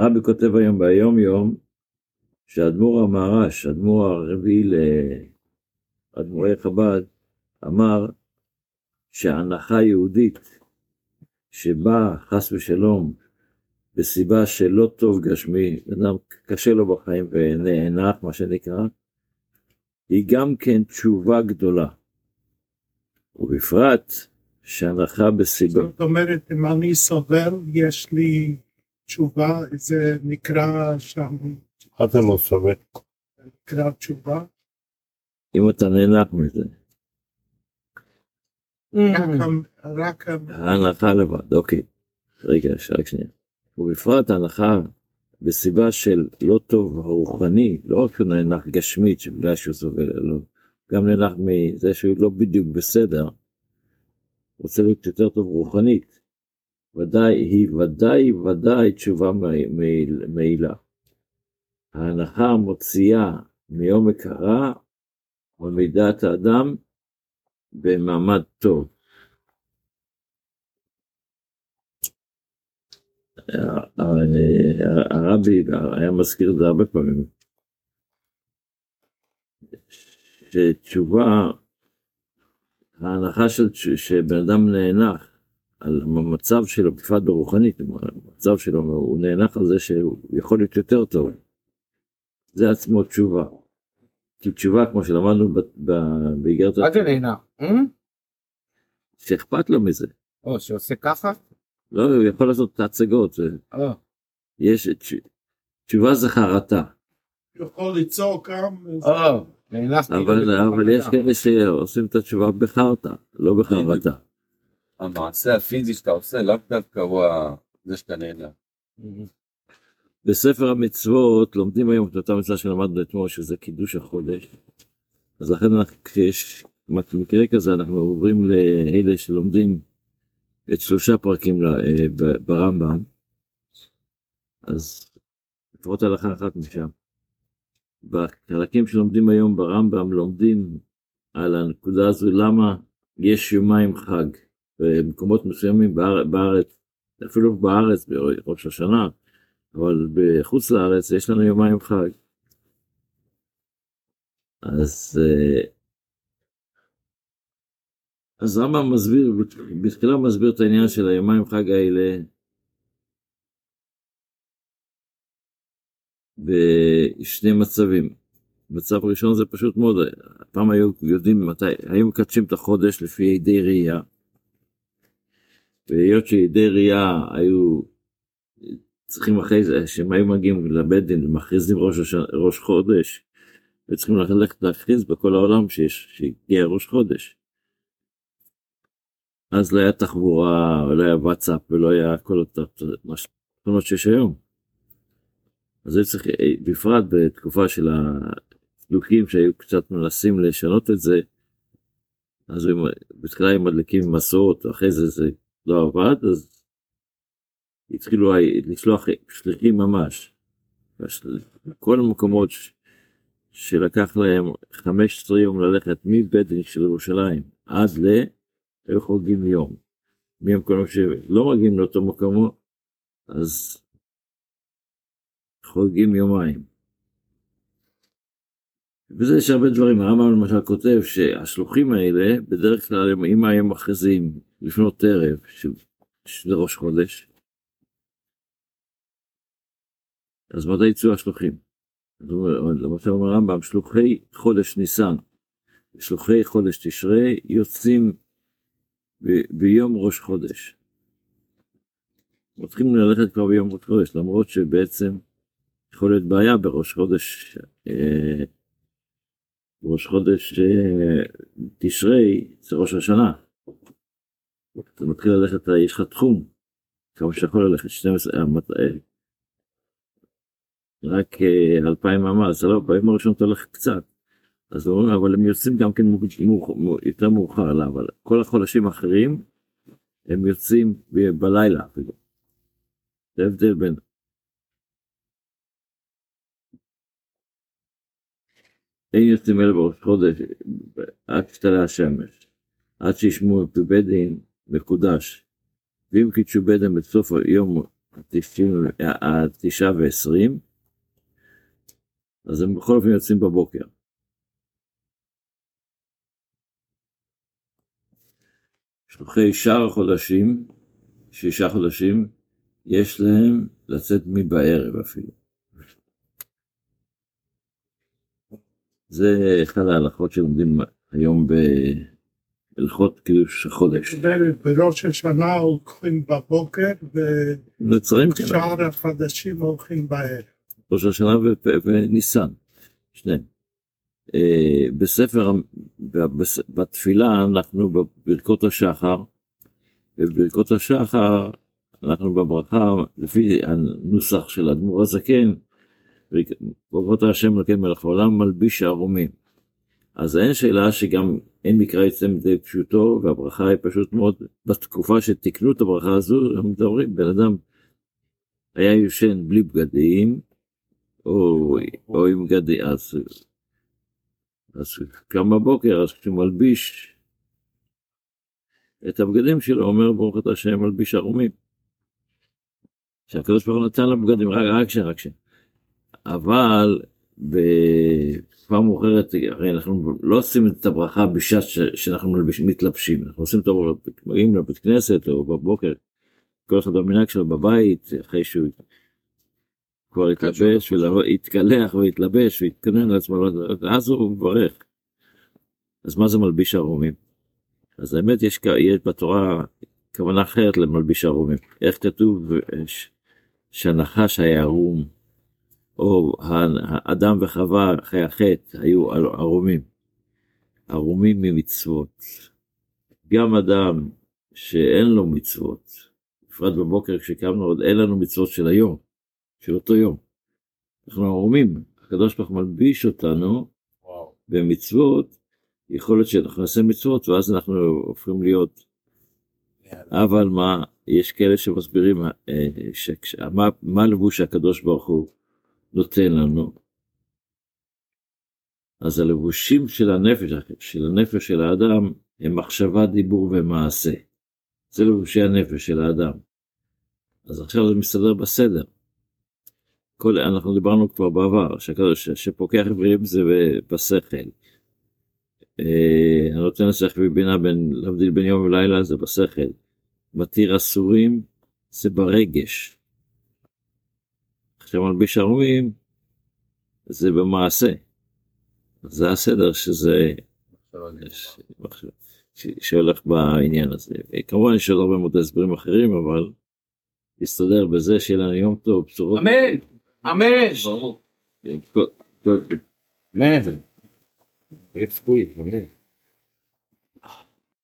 הרבי כותב היום ביום יום, שאדמו"ר המהר"ש, אדמו"ר הרביעי לאדמו"רי חב"ד, אמר שהנחה יהודית שבאה חס ושלום בסיבה שלא טוב גשמי, אדם קשה לו בחיים ונאנח מה שנקרא, היא גם כן תשובה גדולה. ובפרט שהנחה בסיבה. זאת אומרת, אם אני סובר, יש לי תשובה, זה נקרא שם, מה אתה לא סובר? נקרא תשובה. אם אתה נאנח מזה, רק המ- ההנחה לבד, אוקיי. רגע, רק שנייה. ובפרט ההנחה בסיבה של לא טוב רוחני, לא רק שהוא נאנח גשמית, שבגלל שהוא סובל, לא, גם נאנח מזה שהוא לא בדיוק בסדר, רוצה להיות יותר טוב רוחנית. ודאי, היא ודאי ודאי תשובה מעילה. ההנחה מוציאה מעומק הרע ומדעת האדם במעמד טוב. הרבי היה מזכיר את זה הרבה פעמים, שתשובה, ההנחה של שבן אדם נאנח על המצב שלו, בפרט ברוחנית, המצב שלו, הוא נאנח על זה שהוא יכול להיות יותר טוב. זה עצמו תשובה. כי תשובה, כמו שלמדנו באיגרת, מה זה נהנה? שאכפת לו מזה. או שעושה ככה? לא, הוא יכול לעשות את ההצגות. או, יש, תש- תשובה זה חרטה, יכול גם, או, נאנח אבל, אבל יש כאלה שעושים את התשובה בחרטה, לא בחרטה. המעשה הפיזי שאתה עושה לאו דווקא הוא זה שאתה נהנה. בספר המצוות לומדים היום את אותה מצווה שלמדנו אתמול, שזה קידוש החודש. אז לכן אנחנו- כשיש מקרה כזה, אנחנו עוברים לאלה שלומדים את שלושה פרקים אה, ברמב"ם, אז לפחות הלכה אחת משם. בחלקים שלומדים היום ברמב"ם לומדים על הנקודה הזו למה יש יומיים חג במקומות מסוימים באר- בארץ, אפילו בארץ בראש השנה, אבל בחוץ לארץ יש לנו יומיים חג. אז אה, אז רמב"ם מסביר, בתחילה מסביר את העניין של היומיים חג האלה בשני מצבים. מצב ראשון זה פשוט מאוד, פעם היו יודעים מתי, היו מקדשים את החודש לפי ידי ראייה. והיות שידי ראייה היו צריכים אחרי זה, שהם היו מגיעים לבית דין ומכריזים ראש, ראש חודש, וצריכים ללכת להכריז בכל העולם שיש, שהגיע ראש חודש. אז לא היה תחבורה, ולא היה וואטסאפ, ולא היה כל התמונות שיש היום. אז היו צריך, בפרט בתקופה של הדלוקים שהיו קצת מנסים לשנות את זה, אז בתחילה הם מדליקים מסורת, אחרי זה זה לא עבד, אז התחילו לשלוח שליחים ממש. כל המקומות. שלקח להם 15 יום ללכת מבית דין של ירושלים עד ל... היו חוגגים יום. מהמקומות שלא מגיעים לאותו מקום, אז חוגגים יומיים. וזה יש הרבה דברים, הרמב"ם למשל כותב שהשלוחים האלה, בדרך כלל אם הם מכריזים לפנות ערב, שזה ראש חודש, אז מתי יצאו השלוחים? למשל אומר הרמב"ם, שלוחי חודש ניסן, שלוחי חודש תשרי יוצאים ב- ביום ראש חודש. מתחילים ללכת כבר ביום ראש חודש, למרות שבעצם יכול להיות בעיה בראש חודש, אה, ראש חודש אה, תשרי, זה ראש השנה. אתה מתחיל ללכת, יש לך תחום, כמה שיכול ללכת, 12, אה, רק אה, אלפיים אמה, אז לא, ביום הראשון אתה הולך קצת. אז אומרים, אבל הם יוצאים גם כן יותר מאוחר, לא, אבל כל החודשים האחרים, הם יוצאים בלילה אפילו. זה הבדל בין... אין יוצאים אלה בראש חודש עד שתעלה השמש, עד שישמעו בבית דין מקודש. ואם קידשו דין בסוף היום התשעה ועשרים, אז הם בכל אופן יוצאים בבוקר. שלוחי שאר החודשים, שישה חודשים, יש להם לצאת מבערב אפילו. זה אחד ההלכות שלומדים היום בהלכות קידוש החודש. בראש השנה הולכים בבוקר כן, ושאר החדשים הולכים בערב. ראש השנה וניסן, שניהם. אה, בספר, בס- בתפילה אנחנו בברכות השחר, ובברכות השחר אנחנו בברכה, לפי הנוסח של אדמו"ר הזקן, ברבות השם אלוקים מלך העולם מלביש הערומים. אז אין שאלה שגם אין מקרא אצלם די פשוטו, והברכה היא פשוט מאוד, בתקופה שתיקנו את הברכה הזו, הם מדברים, בן אדם היה יושן בלי בגדים, או, או עם בגדים, אז, אז קם בבוקר, אז כשהוא מלביש את הבגדים שלו, אומר ברוך אתה השם מלביש ערומים. שהקדוש ברוך הוא נתן לו בגדים, רק ש... רק ש... אבל בתקופה מאוחרת, הרי אנחנו לא עושים את הברכה בשעה שאנחנו מתלבשים, אנחנו עושים את הברכה, מגיעים לבית כנסת או בבוקר, כל אחד במנהג שלו בבית, אחרי שהוא כבר התלבש, והתקלח והתלבש והתכונן לעצמו, ואז הוא מברך. אז מה זה מלביש ערומים? אז האמת יש, יש בתורה כוונה אחרת למלביש ערומים. איך כתוב אה, שהנחש היה ערום, או האדם וחווה אחרי החטא היו ערומים. ערומים ממצוות. גם אדם שאין לו מצוות, בפרט בבוקר כשקמנו עוד אין לנו מצוות של היום, של אותו יום. אנחנו ערומים, הקדוש ברוך מלביש אותנו וואו. במצוות, יכול להיות שאנחנו נעשה מצוות ואז אנחנו הופכים להיות, אבל מה, יש כאלה שמסבירים אה, מה, מה הלבוש שהקדוש ברוך הוא נותן לנו. אז הלבושים של הנפש, של הנפש של האדם, הם מחשבה, דיבור ומעשה. זה לבושי הנפש של האדם. אז עכשיו זה מסתדר בסדר. כל, אנחנו דיברנו כבר בעבר, שהקדוש, שפוקח עברים זה בשכל. אה, הנותן לשכל ובינה בין, להבדיל בין יום ולילה זה בשכל. מתיר אסורים זה ברגש. עכשיו מלביש ערומים זה במעשה. זה הסדר שזה שהולך בעניין הזה. כמובן יש עוד הרבה מאוד הסברים אחרים אבל נסתדר בזה שיהיה לנו יום טוב, בשורות. אמן! אמן! אמן! יצפוי, אמן.